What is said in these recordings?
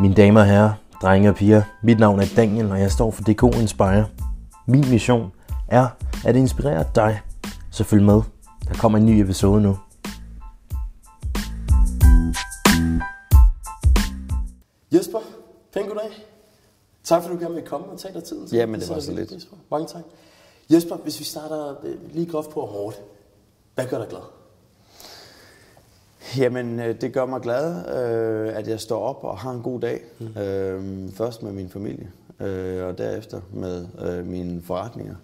Mine damer og herrer, drenge og piger, mit navn er Daniel, og jeg står for DK Inspire. Min mission er at inspirere dig, så følg med. Der kommer en ny episode nu. Jesper, pæn goddag. Tak fordi du gerne vil komme og tage dig tiden. til. Jamen, det var så lidt. Mange tak. Jesper, hvis vi starter øh, lige groft på hårdt. Hvad gør dig glad? Jamen, øh, det gør mig glad, øh, at jeg står op og har en god dag. Mm. Øh, først med min familie, øh, og derefter med øh, mine forretninger.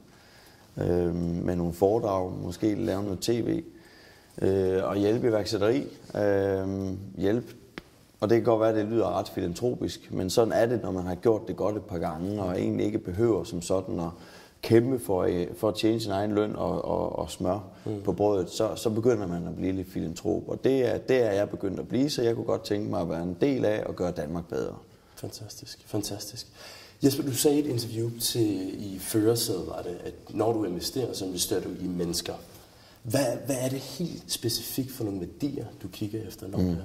Øh, med nogle foredrag, måske lave noget tv. Øh, og hjælpe iværksætteri. Øh, hjælpe og det kan godt være, at det lyder ret filantropisk, men sådan er det, når man har gjort det godt et par gange, og egentlig ikke behøver som sådan at kæmpe for, øh, for at tjene sin egen løn og, og, og smør mm. på brødet, så, så begynder man at blive lidt filantrop. Og det er, det er jeg begyndt at blive, så jeg kunne godt tænke mig at være en del af at gøre Danmark bedre. Fantastisk, fantastisk. Jesper, du sagde i et interview til i Førersædet, var det, at når du investerer, så investerer du i mennesker. Hvad, hvad er det helt specifikt for nogle værdier, du kigger efter, når mm. det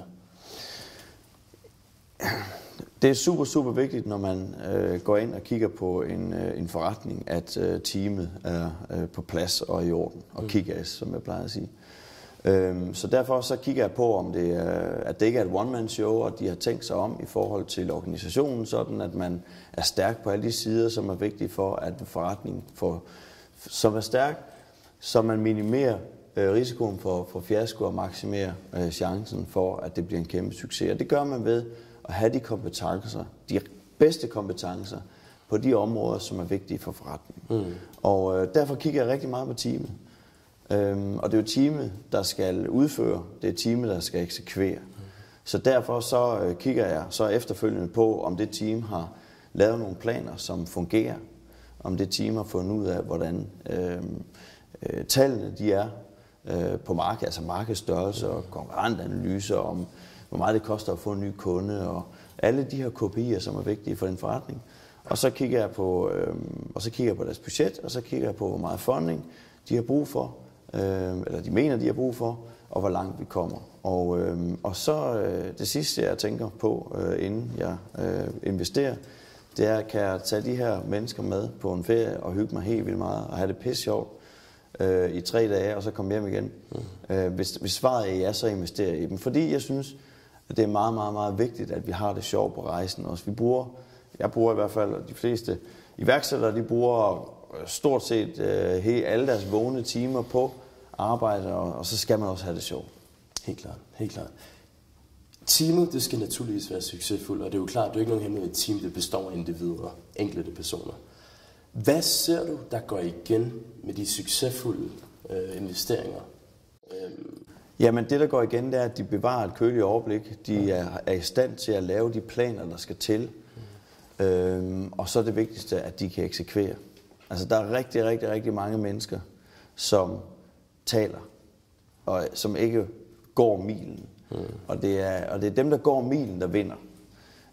er? Det er super, super vigtigt, når man øh, går ind og kigger på en, øh, en forretning, at øh, teamet er øh, på plads og i orden, og mm. kick som jeg plejer at sige. Øhm, så derfor så kigger jeg på, om det er, at det ikke er et one-man-show, og de har tænkt sig om i forhold til organisationen, sådan at man er stærk på alle de sider, som er vigtige for, at forretningen får, som er stærk, så man minimerer øh, risikoen for, for fiasko og maksimerer øh, chancen for, at det bliver en kæmpe succes. Og det gør man ved at have de kompetencer, de bedste kompetencer på de områder, som er vigtige for forretningen. Mm. Og øh, derfor kigger jeg rigtig meget på teamet. Øhm, og det er jo teamet, der skal udføre, det er teamet, der skal eksekvere. Mm. Så derfor så øh, kigger jeg så efterfølgende på, om det team har lavet nogle planer, som fungerer. Om det team har fundet ud af, hvordan øh, øh, tallene de er øh, på markedet, altså markedsstørrelse og konkurrentanalyser, om hvor meget det koster at få en ny kunde, og alle de her KPI'er, som er vigtige for den forretning. Og så kigger jeg på, øh, og så kigger jeg på deres budget, og så kigger jeg på, hvor meget funding de har brug for, øh, eller de mener, de har brug for, og hvor langt vi kommer. Og, øh, og så øh, det sidste, jeg tænker på, øh, inden jeg øh, investerer, det er, kan jeg tage de her mennesker med på en ferie og hygge mig helt vildt meget og have det pisse sjovt øh, i tre dage, og så komme hjem igen. Mm. Øh, hvis, hvis svaret er ja, så investerer jeg i dem. Fordi jeg synes, det er meget, meget, meget vigtigt, at vi har det sjovt på rejsen også. Vi bruger, jeg bruger i hvert fald, og de fleste iværksættere, de bruger stort set øh, hele, alle deres vågne timer på arbejde, og, og så skal man også have det sjovt. Helt klart, helt klart. Teamet, det skal naturligvis være succesfuldt, og det er jo klart, det er ikke nogen hemmelighed, et team, det består af individer, enkelte personer. Hvad ser du, der går igen med de succesfulde øh, investeringer? Øh, Jamen det, der går igen, det er, at de bevarer et køligt overblik. De er, er i stand til at lave de planer, der skal til. Mm. Øhm, og så er det vigtigste, at de kan eksekvere. Altså der er rigtig, rigtig, rigtig mange mennesker, som taler, og som ikke går milen. Mm. Og, det er, og det er dem, der går milen, der vinder.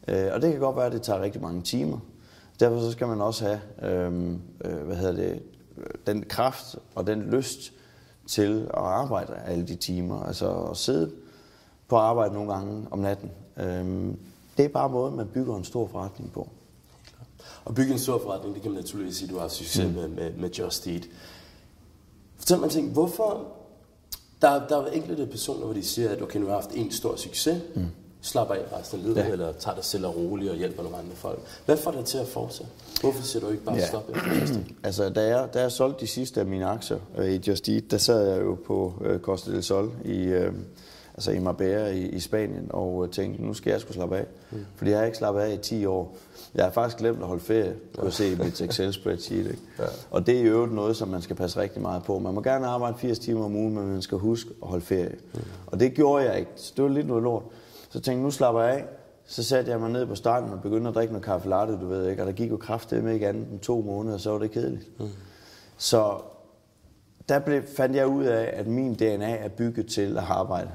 Øh, og det kan godt være, at det tager rigtig mange timer. Derfor så skal man også have øhm, øh, hvad hedder det, den kraft og den lyst til at arbejde alle de timer. Altså at sidde på arbejde nogle gange om natten. Øhm, det er bare måden, man bygger en stor forretning på. Og bygge en stor forretning, det kan man naturligvis sige, du har haft succes mm. med, med, med Just Eat. Fortæl mig en ting, hvorfor... Der, der er enkelte personer, hvor de siger, at okay, nu har jeg haft en stor succes, mm. Slapper af resten af livet, ja. eller tager det selv og roligt og hjælper nogle andre folk. Hvad får dig til at fortsætte? Hvorfor siger du ikke bare ja. stop efter altså, da jeg, da jeg solgte de sidste af mine aktier øh, i Just Eat, der sad jeg jo på øh, Costa del Sol i, øh, altså i Marbella i, i Spanien, og øh, tænkte, nu skal jeg skulle slappe af. Mm. Fordi jeg har ikke slappet af i 10 år. Jeg har faktisk glemt at holde ferie, kunne jeg se i mit Excel-spreadsheet. Ikke? Ja. Og det er i øvrigt noget, som man skal passe rigtig meget på. Man må gerne arbejde 80 timer om ugen, men man skal huske at holde ferie. Mm. Og det gjorde jeg ikke, så det var lidt noget lort. Så tænkte nu slapper jeg af. Så satte jeg mig ned på starten og begyndte at drikke noget kaffe latte, du ved ikke. Og der gik jo kraft med ikke andet end to måneder, og så var det kedeligt. Mm. Så der blev, fandt jeg ud af, at min DNA er bygget til at arbejde.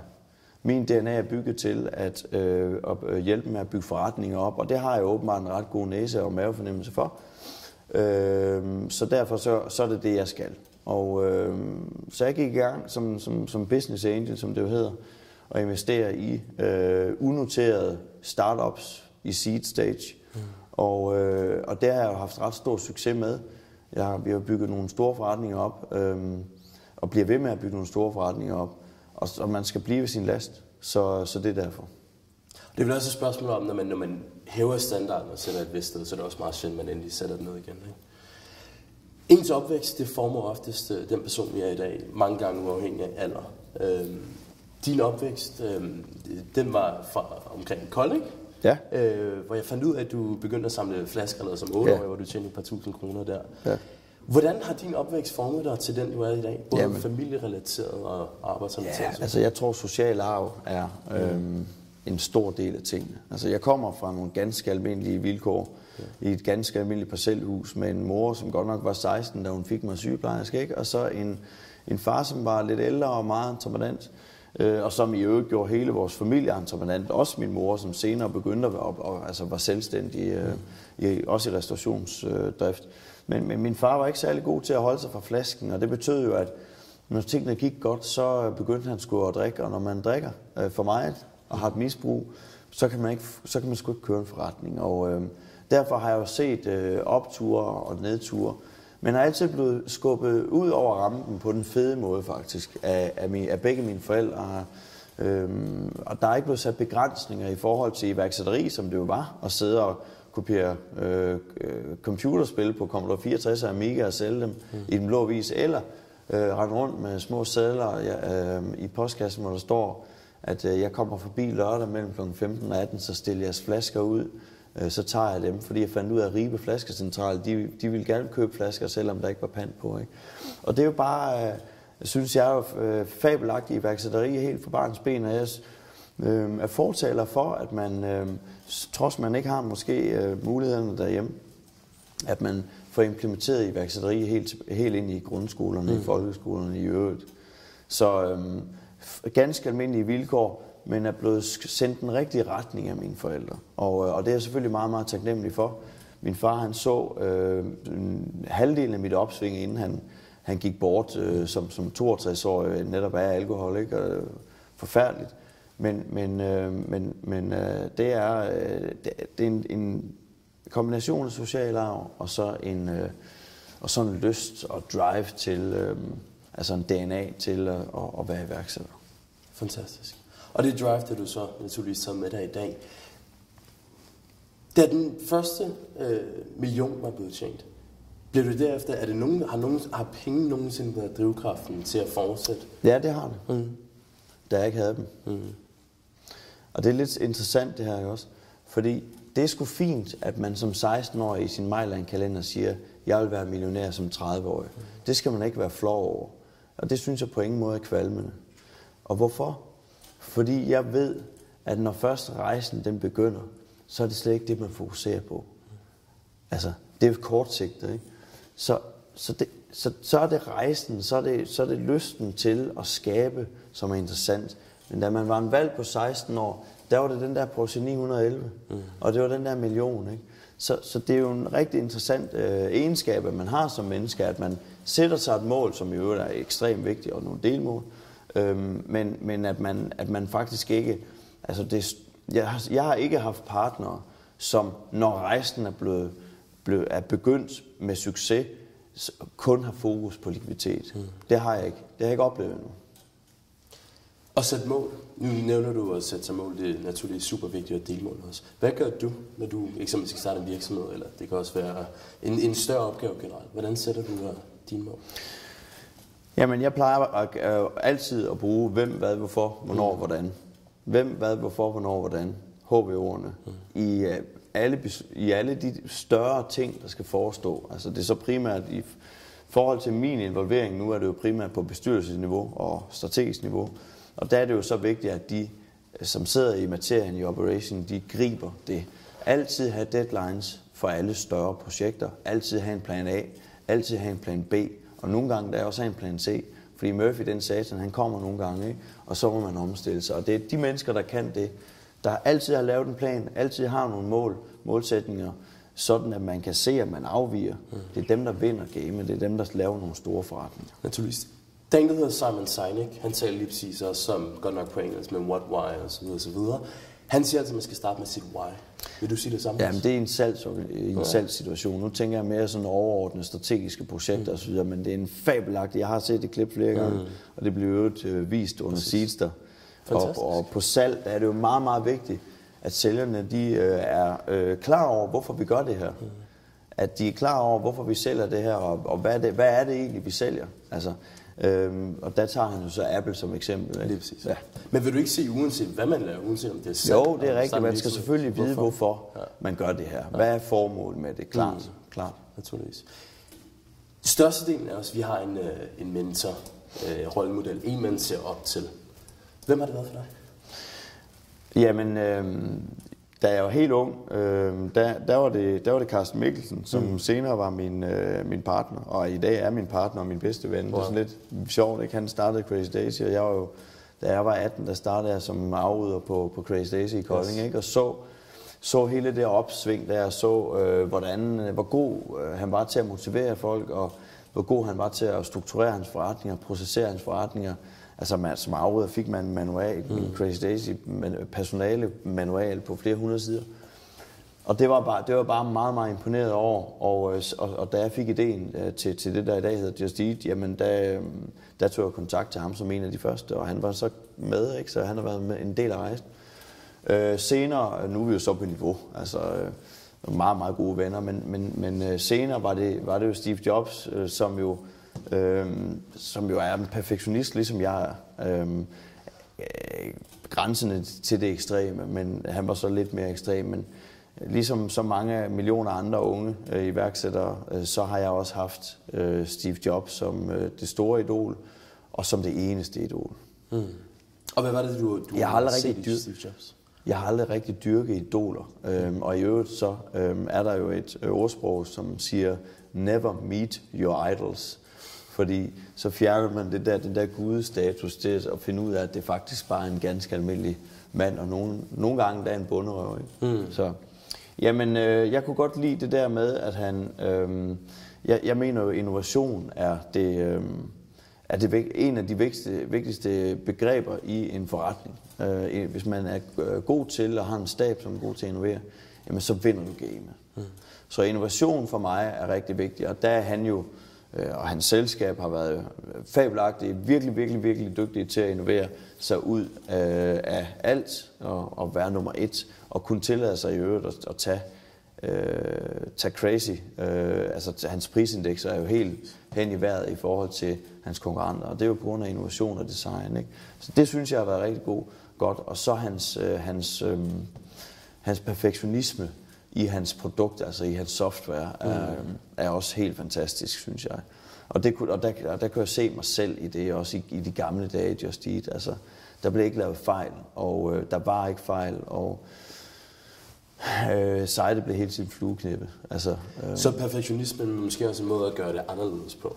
Min DNA er bygget til at øh, at hjælpe med at bygge forretninger op, og det har jeg åbenbart en ret god næse og mavefornemmelse for. Øh, så derfor så, så er det det, jeg skal. Og øh, så jeg gik i gang som, som, som business angel, som det jo hedder, og investere i øh, unoterede startups i seed stage. Mm. Og, øh, og det har jeg jo haft ret stor succes med. Jeg har, vi har bygget nogle store forretninger op, øh, og bliver ved med at bygge nogle store forretninger op. Og, og man skal blive ved sin last, så, så det er derfor. Det er vel også et spørgsmål om, når man, når man hæver standarden og sætter et vist sted, så er det også meget sjældent, at man endelig sætter det ned igen. Ikke? Ens opvækst, det former oftest øh, den person, vi er i dag, mange gange uafhængig af alder. Øhm, din opvækst, øhm, den var fra omkring Kolding, Ja. øh, hvor jeg fandt ud af, at du begyndte at samle flasker allerede som 8 Ja. hvor du tjente et par tusind kroner der. Ja. Hvordan har din opvækst formet dig til den, du er i dag? Både Jamen. familierelateret og arbejdsrelateret? Ja, altså jeg tror, social arv er øhm, en stor del af tingene. Altså jeg kommer fra nogle ganske almindelige vilkår i et ganske almindeligt parcelhus med en mor, som godt nok var 16, da hun fik mig sygeplejerske, ikke? og så en, en far, som var lidt ældre og meget øh, Øh, og som i øvrigt gjorde hele vores familie entreprenant. Også min mor, som senere begyndte at være, op, og, altså var selvstændig, øh, i, også i restaurationsdrift. Men, men min far var ikke særlig god til at holde sig fra flasken, og det betød jo, at når tingene gik godt, så begyndte han sgu at drikke, og når man drikker øh, for meget og har et misbrug, så kan man, ikke, så kan man sgu ikke køre en forretning. Og øh, derfor har jeg jo set øh, opture og nedture, men har altid blevet skubbet ud over rampen på den fede måde faktisk, af, af, min, af begge mine forældre. Øhm, og der er ikke blevet sat begrænsninger i forhold til iværksætteri, som det jo var, at sidde og kopiere øh, øh, computerspil på Commodore 64 og Amiga og sælge dem mm. i den blå vis, eller øh, rende rundt med små sædler ja, øh, i postkassen, hvor der står, at øh, jeg kommer forbi lørdag mellem kl. 15 og 18, så stiller jeg flasker ud, øh, så tager jeg dem, fordi jeg fandt ud af, at Ribe Flaskecentral, de, de ville gerne købe flasker, selvom der ikke var pant på. Ikke? Og det er jo bare, øh, synes jeg, er øh, fabelagtigt iværksætteri helt for barns ben, og jeg øh, er fortaler for, at man, øh, trods man ikke har måske øh, mulighederne derhjemme, at man får implementeret iværksætteri helt, helt ind i grundskolerne, mm. i folkeskolerne i øvrigt. Så f- ganske almindelige vilkår, men er blevet sendt den rigtige retning af mine forældre. Og, øh, og det er jeg selvfølgelig meget, meget taknemmelig for. Min far han så øh, en halvdelen af mit opsving, inden han, han gik bort øh, som, som 62-årig øh, netop af alkohol. Ikke? Og, øh, forfærdeligt. Men, men, øh, men, men øh, det er, øh, det, det er en, en kombination af social arv og så en, øh, og sådan en lyst og drive til, øh, altså en DNA til at, at, at være iværksætter. Fantastisk. Og det drive, det du så naturligvis tager med dig i dag. Da den første øh, million var blevet tjent, blev du derefter, er det nogen, har, nogen, har penge nogensinde været drivkraften til at fortsætte? Ja, det har det. Mm. Da jeg ikke havde dem. Mm. Og det er lidt interessant det her også, fordi det er sgu fint, at man som 16-årig i sin Mejland-kalender siger, jeg vil være millionær som 30-årig. Det skal man ikke være flov over. Og det synes jeg på ingen måde er kvalmende. Og hvorfor? Fordi jeg ved, at når først rejsen den begynder, så er det slet ikke det, man fokuserer på. Altså, det er kortsigtet, ikke? Så, så, det, så, så er det rejsen, så er det, så er det lysten til at skabe, som er interessant. Men da man var en valg på 16 år, der var det den der Porsche 911, mm. og det var den der million, ikke? Så, så det er jo en rigtig interessant øh, egenskab, at man har som menneske, at man sætter sig et mål, som i øvrigt er ekstremt vigtigt, og nogle delmål, øhm, men, men at, man, at man faktisk ikke, altså det, jeg, har, jeg har ikke haft partnere, som når rejsen er blevet, blevet er begyndt med succes, kun har fokus på likviditet. Mm. Det har jeg ikke. Det har jeg ikke oplevet endnu. Og sætte mål. Nu nævner du at sætte sig mål. Det er naturligvis super vigtigt at dele mål også. Hvad gør du, når du eksempelvis skal starte en virksomhed, eller det kan også være en, en større opgave generelt? Hvordan sætter du dine mål? Jamen, jeg plejer at, øh, altid at bruge hvem, hvad, hvorfor, hvornår, mm. hvordan. Hvem, hvad, hvorfor, hvornår, hvordan. HVO'erne. Mm. I, øh, alle, I alle de større ting, der skal forestå. Altså, det er så primært i forhold til min involvering, nu er det jo primært på bestyrelsesniveau og strategisk niveau. Og der er det jo så vigtigt, at de, øh, som sidder i materien i operation, de griber det. Altid have deadlines for alle større projekter. Altid have en plan A. Altid have en plan B. Og nogle gange der er også en plan C. Fordi Murphy, den satan, han kommer nogle gange, ikke? og så må man omstille sig. Og det er de mennesker, der kan det, der altid har lavet en plan, altid har nogle mål, målsætninger, sådan at man kan se, at man afviger. Mm. Det er dem, der vinder gamet. Det er dem, der laver nogle store forretninger. Naturligvis. Der er en, der hedder Simon Sinek. Han taler lige præcis også som, godt nok på engelsk, men what, why og så videre, og så videre. Han siger altid, at man skal starte med sit why. Vil du sige det samme? Jamen, det er en, salgs, en ja. salgssituation. Nu tænker jeg mere sådan overordnet strategiske projekter mm. osv., men det er en fabelagtig. Jeg har set det klip flere gange, mm. og det bliver jo øh, vist under Seedster. Og, og på salg der er det jo meget, meget vigtigt, at sælgerne de, øh, er øh, klar over, hvorfor vi gør det her. Mm. At de er klar over, hvorfor vi sælger det her, og, og hvad, er det, hvad er det egentlig, vi sælger. Altså, Øhm, og der tager han jo så Apple som eksempel. Ikke? Lige præcis. Ja. Men vil du ikke se, uanset hvad man laver, uanset om det er salg, Jo, det er rigtigt. Man skal selvfølgelig hvorfor? vide, hvorfor ja. man gør det her. Hvad er formålet med det? Klart. Mm. Klart. Naturligvis. Størstedelen af os, vi har en, øh, en mentor, øh, rollemodel, en man ser op til. Hvem har det været for dig? Jamen, øh, da jeg var helt ung, øh, der, der, var det, der var det Carsten Mikkelsen, som mm. senere var min, øh, min partner, og i dag er min partner og min bedste ven. Wow. Det er sådan lidt sjovt, ikke? Han startede Crazy Daisy, og jeg var jo, da jeg var 18, der startede jeg som afrydder på, på Crazy Daisy i Kolding, yes. ikke? og så, så hele det opsving der, så øh, hvordan, hvor god øh, han var til at motivere folk, og hvor god han var til at strukturere hans forretninger, processere hans forretninger, Altså man, som afrydder fik man en manual, mm. en Crazy Daisy personale manual på flere hundrede sider. Og det var, bare, det var bare meget, meget imponeret over, og, og, og da jeg fik ideen øh, til, til det, der i dag hedder Just Eat, jamen der, der tog jeg kontakt til ham som en af de første, og han var så med, ikke? så han har været med en del af rejsen. Øh, senere, nu er vi jo så på niveau, altså øh, meget, meget gode venner, men, men, men øh, senere var det, var det jo Steve Jobs, øh, som jo øh, som jo er en perfektionist, ligesom jeg er. Øh, grænsende til det ekstreme, men han var så lidt mere ekstrem. Men ligesom så mange millioner andre unge øh, iværksættere, øh, så har jeg også haft øh, Steve Jobs som øh, det store idol, og som det eneste idol. Mm. Og hvad var det, du, du jeg har aldrig rigtig dyr... Steve Jobs? Jeg har aldrig rigtig dyrket idoler. Øhm, og i øvrigt så øhm, er der jo et øh, ordsprog, som siger, never meet your idols. Fordi så fjerner man det der, den der gudestatus til at finde ud af, at det faktisk bare er en ganske almindelig mand, og nogle, nogle gange der er en bunderøv. Mm. Så, jamen, øh, jeg kunne godt lide det der med, at han... Øh, jeg, jeg mener jo, innovation er det... Øh, er det en af de vigtigste, vigtigste begreber i en forretning. Øh, hvis man er øh, god til og har en stab, som er god til at innovere, jamen så vinder du gamet. Mm. Så innovation for mig er rigtig vigtig, og der er han jo Øh, og hans selskab har været fabelagtige, virkelig, virkelig, virkelig dygtige til at innovere sig ud øh, af alt og, og være nummer et, og kunne tillade sig i øvrigt at, at tage, øh, tage crazy. Øh, altså hans prisindeks er jo helt hen i vejret i forhold til hans konkurrenter, og det er jo på grund af innovation og design. Ikke? Så det synes jeg har været rigtig god, godt. Og så hans, øh, hans, øh, hans perfektionisme i hans produkt, altså i hans software, er, mm. er også helt fantastisk, synes jeg. Og, det kunne, og der, der, der kan jeg se mig selv i det, også i, i de gamle dage Just Eat. Altså, der blev ikke lavet fejl, og øh, der var ikke fejl, og øh, sejlet blev hele tiden flueknæppe. Altså, øh, Så perfektionismen er måske også en måde at gøre det anderledes på?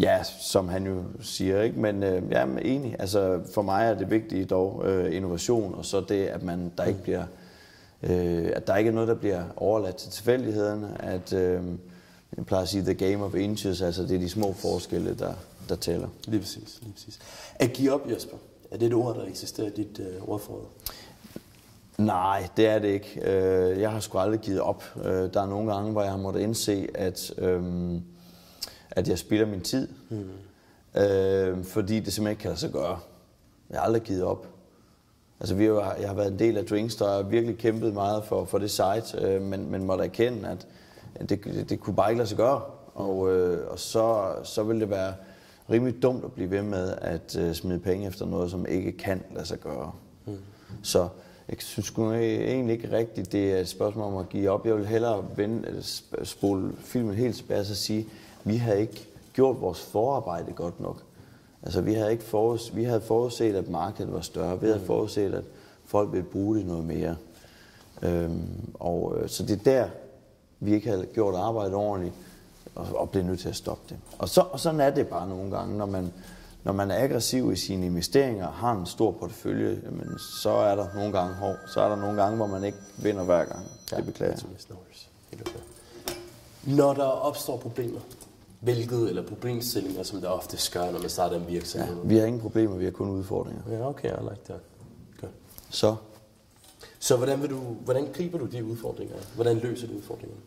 Ja, som han jo siger, ikke? men øh, jeg er enig. Altså, for mig er det vigtige dog øh, innovation, og så det, at man der ikke bliver øh, at der ikke er noget, der bliver overladt til tilfældighederne, at øh, jeg plejer at sige the game of inches, altså det er de små forskelle, der, der tæller. Lige præcis, lige præcis. At give op, Jesper, er det et ord, der eksisterer i dit øh, ordforråd? Nej, det er det ikke. Øh, jeg har sgu aldrig givet op. Øh, der er nogle gange, hvor jeg har måttet indse, at, øh, at jeg spilder min tid. Mm. Øh, fordi det simpelthen ikke kan lade sig gøre. Jeg har aldrig givet op. Altså, vi har, jeg har været en del af Drinks, der har virkelig kæmpet meget for, for det site, øh, men, men måtte erkende, at det, det, det kunne bare ikke lade sig gøre. Og, øh, og så, så vil det være rimelig dumt at blive ved med at øh, smide penge efter noget, som ikke kan lade sig gøre. Mm. Så jeg synes egentlig ikke rigtigt, det er et spørgsmål om at give op. Jeg vil hellere vende, spole filmen helt tilbage og sige, at vi har ikke gjort vores forarbejde godt nok. Altså vi havde, ikke forudset, vi havde forudset, at markedet var større. Vi havde mm. forudset, at folk ville bruge det noget mere. Øhm, og, øh, så det er der, vi ikke havde gjort arbejdet ordentligt, og, og blev nødt til at stoppe det. Og, så, og sådan er det bare nogle gange, når man, når man er aggressiv i sine investeringer, har en stor portefølje, jamen, så er der nogle gange hård. Så er der nogle gange, hvor man ikke vinder hver gang. Ja, det beklager jeg. Når der opstår problemer, hvilket eller problemstillinger, som det ofte gør, når man starter en virksomhed? Ja, vi har ingen problemer, vi har kun udfordringer. Ja, okay, I like that. Good. Så Så hvordan, vil du, hvordan griber du de udfordringer? Hvordan løser du udfordringerne?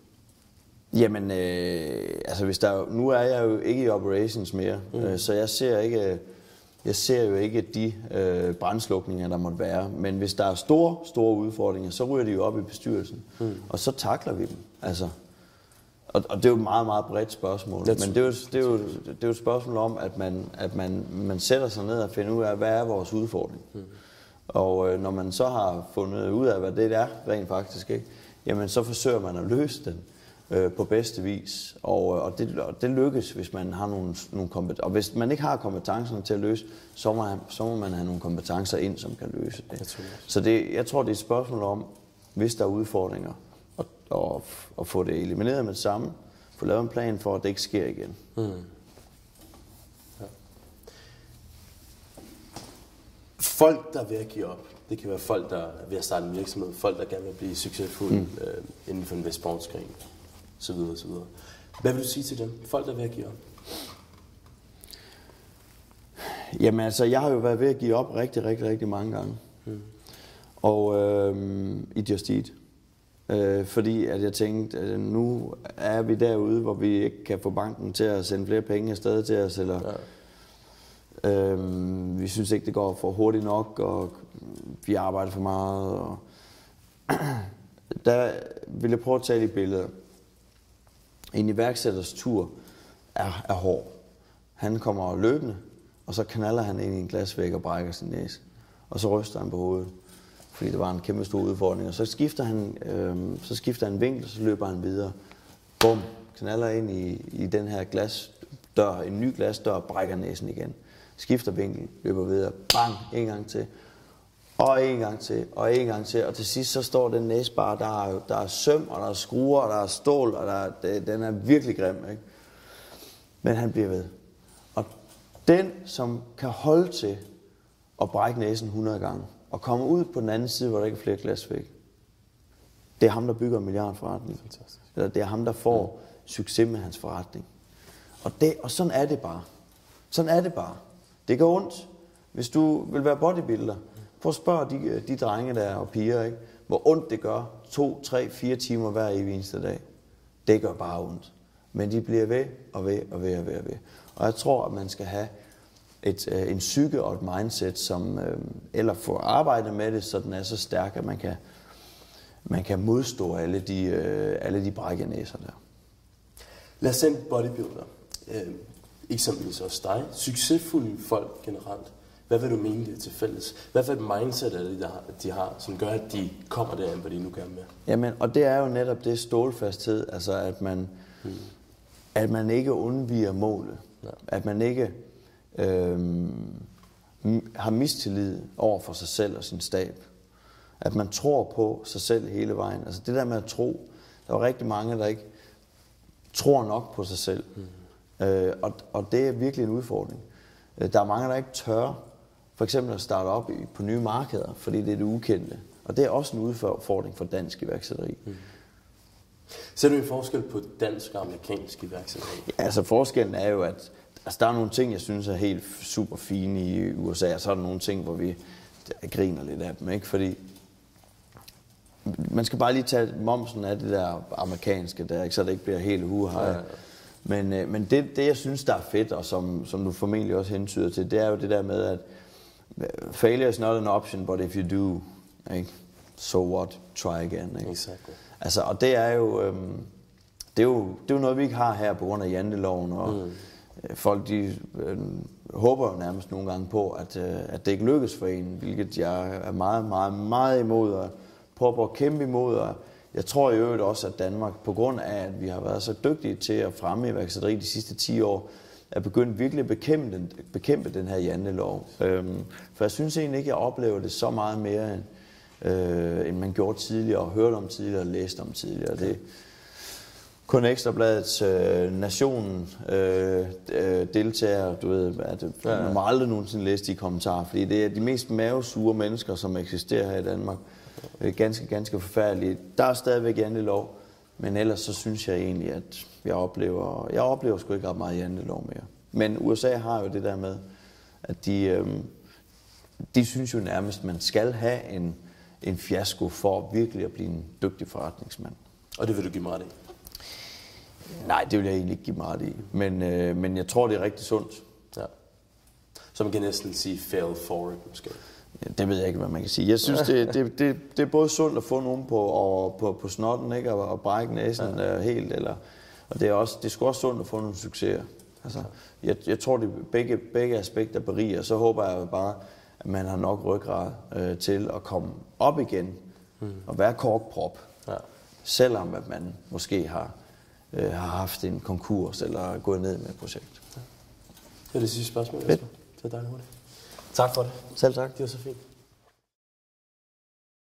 Jamen, øh, altså hvis der, nu er jeg jo ikke i operations mere, mm. øh, så jeg ser ikke, jeg ser jo ikke de øh, brændslukninger, der måtte være. Men hvis der er store, store udfordringer, så ryger de jo op i bestyrelsen, mm. og så takler vi dem. Altså, og, og det er jo et meget, meget bredt spørgsmål. Men det er, jo, det, er jo, det er jo et spørgsmål om, at man, at man, man sætter sig ned og finder ud af, hvad er vores udfordring. Mm. Og øh, når man så har fundet ud af, hvad det er rent faktisk, ikke, jamen så forsøger man at løse den øh, på bedste vis. Og, øh, og, det, og det lykkes, hvis man har nogle, nogle kompetencer. Og hvis man ikke har kompetencerne til at løse, så må, så må man have nogle kompetencer ind, som kan løse det. Så det, jeg tror, det er et spørgsmål om, hvis der er udfordringer, at, at, at få det elimineret med det samme, få lavet en plan for, at det ikke sker igen. Mm. Ja. Folk, der er ved at give op, det kan være folk, der er ved at starte en virksomhed, folk, der gerne vil blive succesfulde mm. øh, inden for en vis sportsgren, så videre, så videre. Hvad vil du sige til dem? Folk, der er ved at give op? Jamen altså, jeg har jo været ved at give op rigtig, rigtig, rigtig mange gange. Mm. Og øh, i Just Eat. Øh, fordi at jeg tænkte, at nu er vi derude, hvor vi ikke kan få banken til at sende flere penge afsted til os, eller ja. øh, vi synes ikke, det går for hurtigt nok, og vi arbejder for meget. Og der vil jeg prøve at tage de billeder. En iværksætters tur er, er hård. Han kommer løbende, og så knaller han ind i en glasvæg og brækker sin næse. Og så ryster han på hovedet, fordi det var en kæmpe stor udfordring. Og så skifter han, øh, så skifter han vinkel, og så løber han videre. Bum, knaller ind i, i den her glasdør, en ny glasdør, og brækker næsen igen. Skifter vinkel, løber videre, bang, en gang til. Og en gang til, og en gang til. Og til sidst så står den næse bare, der er, der er søm, og der er skruer, og der er stål, og der er, det, den er virkelig grim. Ikke? Men han bliver ved. Og den, som kan holde til at brække næsen 100 gange, og komme ud på den anden side, hvor der ikke er flere glasvæg, det er ham, der bygger en milliardforretning. Fantastisk. Eller det er ham, der får mm. succes med hans forretning. Og, det, og sådan er det bare. Sådan er det bare. Det går ondt. Hvis du vil være bodybuilder, Prøv at spørge de, de drenge der og piger, ikke? hvor ondt det gør. To, tre, fire timer hver evig eneste dag. Det gør bare ondt. Men de bliver ved og ved og ved og ved og ved. Og jeg tror, at man skal have et, øh, en psyke og et mindset, som, øh, eller få arbejdet med det, så den er så stærk, at man kan, man kan modstå alle de, øh, alle de brækkenæser der. Lad os en bodybuilder, øh, eksempelvis også dig, succesfulde folk generelt, hvad vil du mene, det er til fælles? Hvad for et mindset er det, de har, som gør, at de kommer derhen, hvor de nu gerne vil? Jamen, og det er jo netop det stålfasthed, altså at man, hmm. at man ikke undviger målet. Ja. At man ikke øhm, har mistillid over for sig selv og sin stab. At man tror på sig selv hele vejen. Altså det der med at tro. Der er rigtig mange, der ikke tror nok på sig selv. Mm. Øh, og, og det er virkelig en udfordring. Øh, der er mange, der ikke tør for eksempel at starte op på nye markeder, fordi det er det ukendte. Og det er også en udfordring for dansk iværksætteri. Mm. Ser du en forskel på dansk og amerikansk iværksætteri? Ja, altså forskellen er jo, at altså, der er nogle ting, jeg synes er helt super fine i USA, og så er der nogle ting, hvor vi griner lidt af dem, ikke? Fordi man skal bare lige tage momsen af det der amerikanske der, ikke? så det ikke bliver helt uha. Ja, ja. Men, øh, men det, det, jeg synes, der er fedt, og som, som du formentlig også hentyder til, det er jo det der med, at failure is not an option, but if you do, ikke? so what, try again. Ikke? Exactly. Altså, og det er jo, øhm, det er jo, det er jo noget, vi ikke har her på grund af janteloven, og mm. Folk de øh, håber nærmest nogle gange på, at, øh, at det ikke lykkes for en, hvilket jeg er meget, meget, meget imod, og prøver at kæmpe imod, og jeg tror i øvrigt også, at Danmark, på grund af, at vi har været så dygtige til at fremme iværksætteri de sidste 10 år, er begyndt virkelig at bekæmpe den, bekæmpe den her jantelov. Øhm, for jeg synes egentlig ikke, at jeg oplever det så meget mere, end, øh, end man gjorde tidligere, og hørte om tidligere, og læste om tidligere. Det, kun Ekstrabladets øh, nationen øh, øh, deltager, du ved, at ja. man må aldrig nogensinde læse de kommentarer, fordi det er de mest mavesure mennesker, som eksisterer her i Danmark. Det er ganske, ganske forfærdeligt. Der er stadigvæk jantelov, men ellers så synes jeg egentlig, at jeg oplever, jeg oplever sgu ikke ret meget jantelov mere. Men USA har jo det der med, at de, øh, de synes jo nærmest, at man skal have en, en fiasko for virkelig at blive en dygtig forretningsmand. Og det vil du give mig ret i? Nej, det vil jeg egentlig ikke give mig ret i. Men, øh, men jeg tror, det er rigtig sundt. Ja. Så man kan næsten sige fail forward, måske. Ja, det ved jeg ikke, hvad man kan sige. Jeg synes, det, det, det, det er både sundt at få nogen på, og, på, på snotten, ikke? Og, og brække næsen ja. helt. Eller, og det er, også, det er sgu også sundt at få nogle succeser. Altså, jeg, jeg tror, det begge, begge aspekter beriger. Så håber jeg bare, at man har nok ryggrad øh, til at komme op igen mm. og være korkprop. Ja. Selvom at man måske har, øh, har haft en konkurs eller gået ned med et projekt. Ja. Det er det sidste spørgsmål, Jesper. Det er dejligt hurtigt. Tak for det. Selv tak. Det var så fint.